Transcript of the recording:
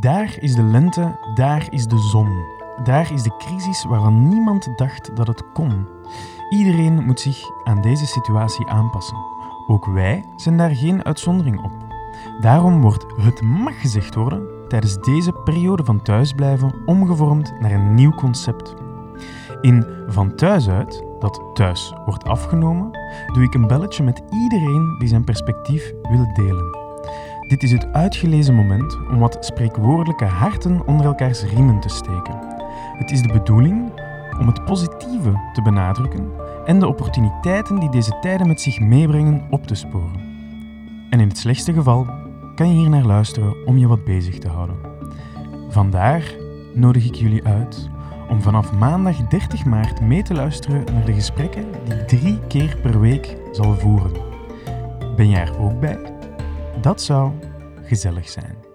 Daar is de lente, daar is de zon. Daar is de crisis waarvan niemand dacht dat het kon. Iedereen moet zich aan deze situatie aanpassen. Ook wij zijn daar geen uitzondering op. Daarom wordt het mag gezegd worden tijdens deze periode van thuisblijven omgevormd naar een nieuw concept. In Van Thuis uit, dat thuis wordt afgenomen, doe ik een belletje met iedereen die zijn perspectief wil delen. Dit is het uitgelezen moment om wat spreekwoordelijke harten onder elkaars riemen te steken. Het is de bedoeling om het positieve te benadrukken en de opportuniteiten die deze tijden met zich meebrengen op te sporen. En in het slechtste geval kan je hier naar luisteren om je wat bezig te houden. Vandaar nodig ik jullie uit om vanaf maandag 30 maart mee te luisteren naar de gesprekken die drie keer per week zal voeren. Ben jij er ook bij? Dat zou gezellig zijn.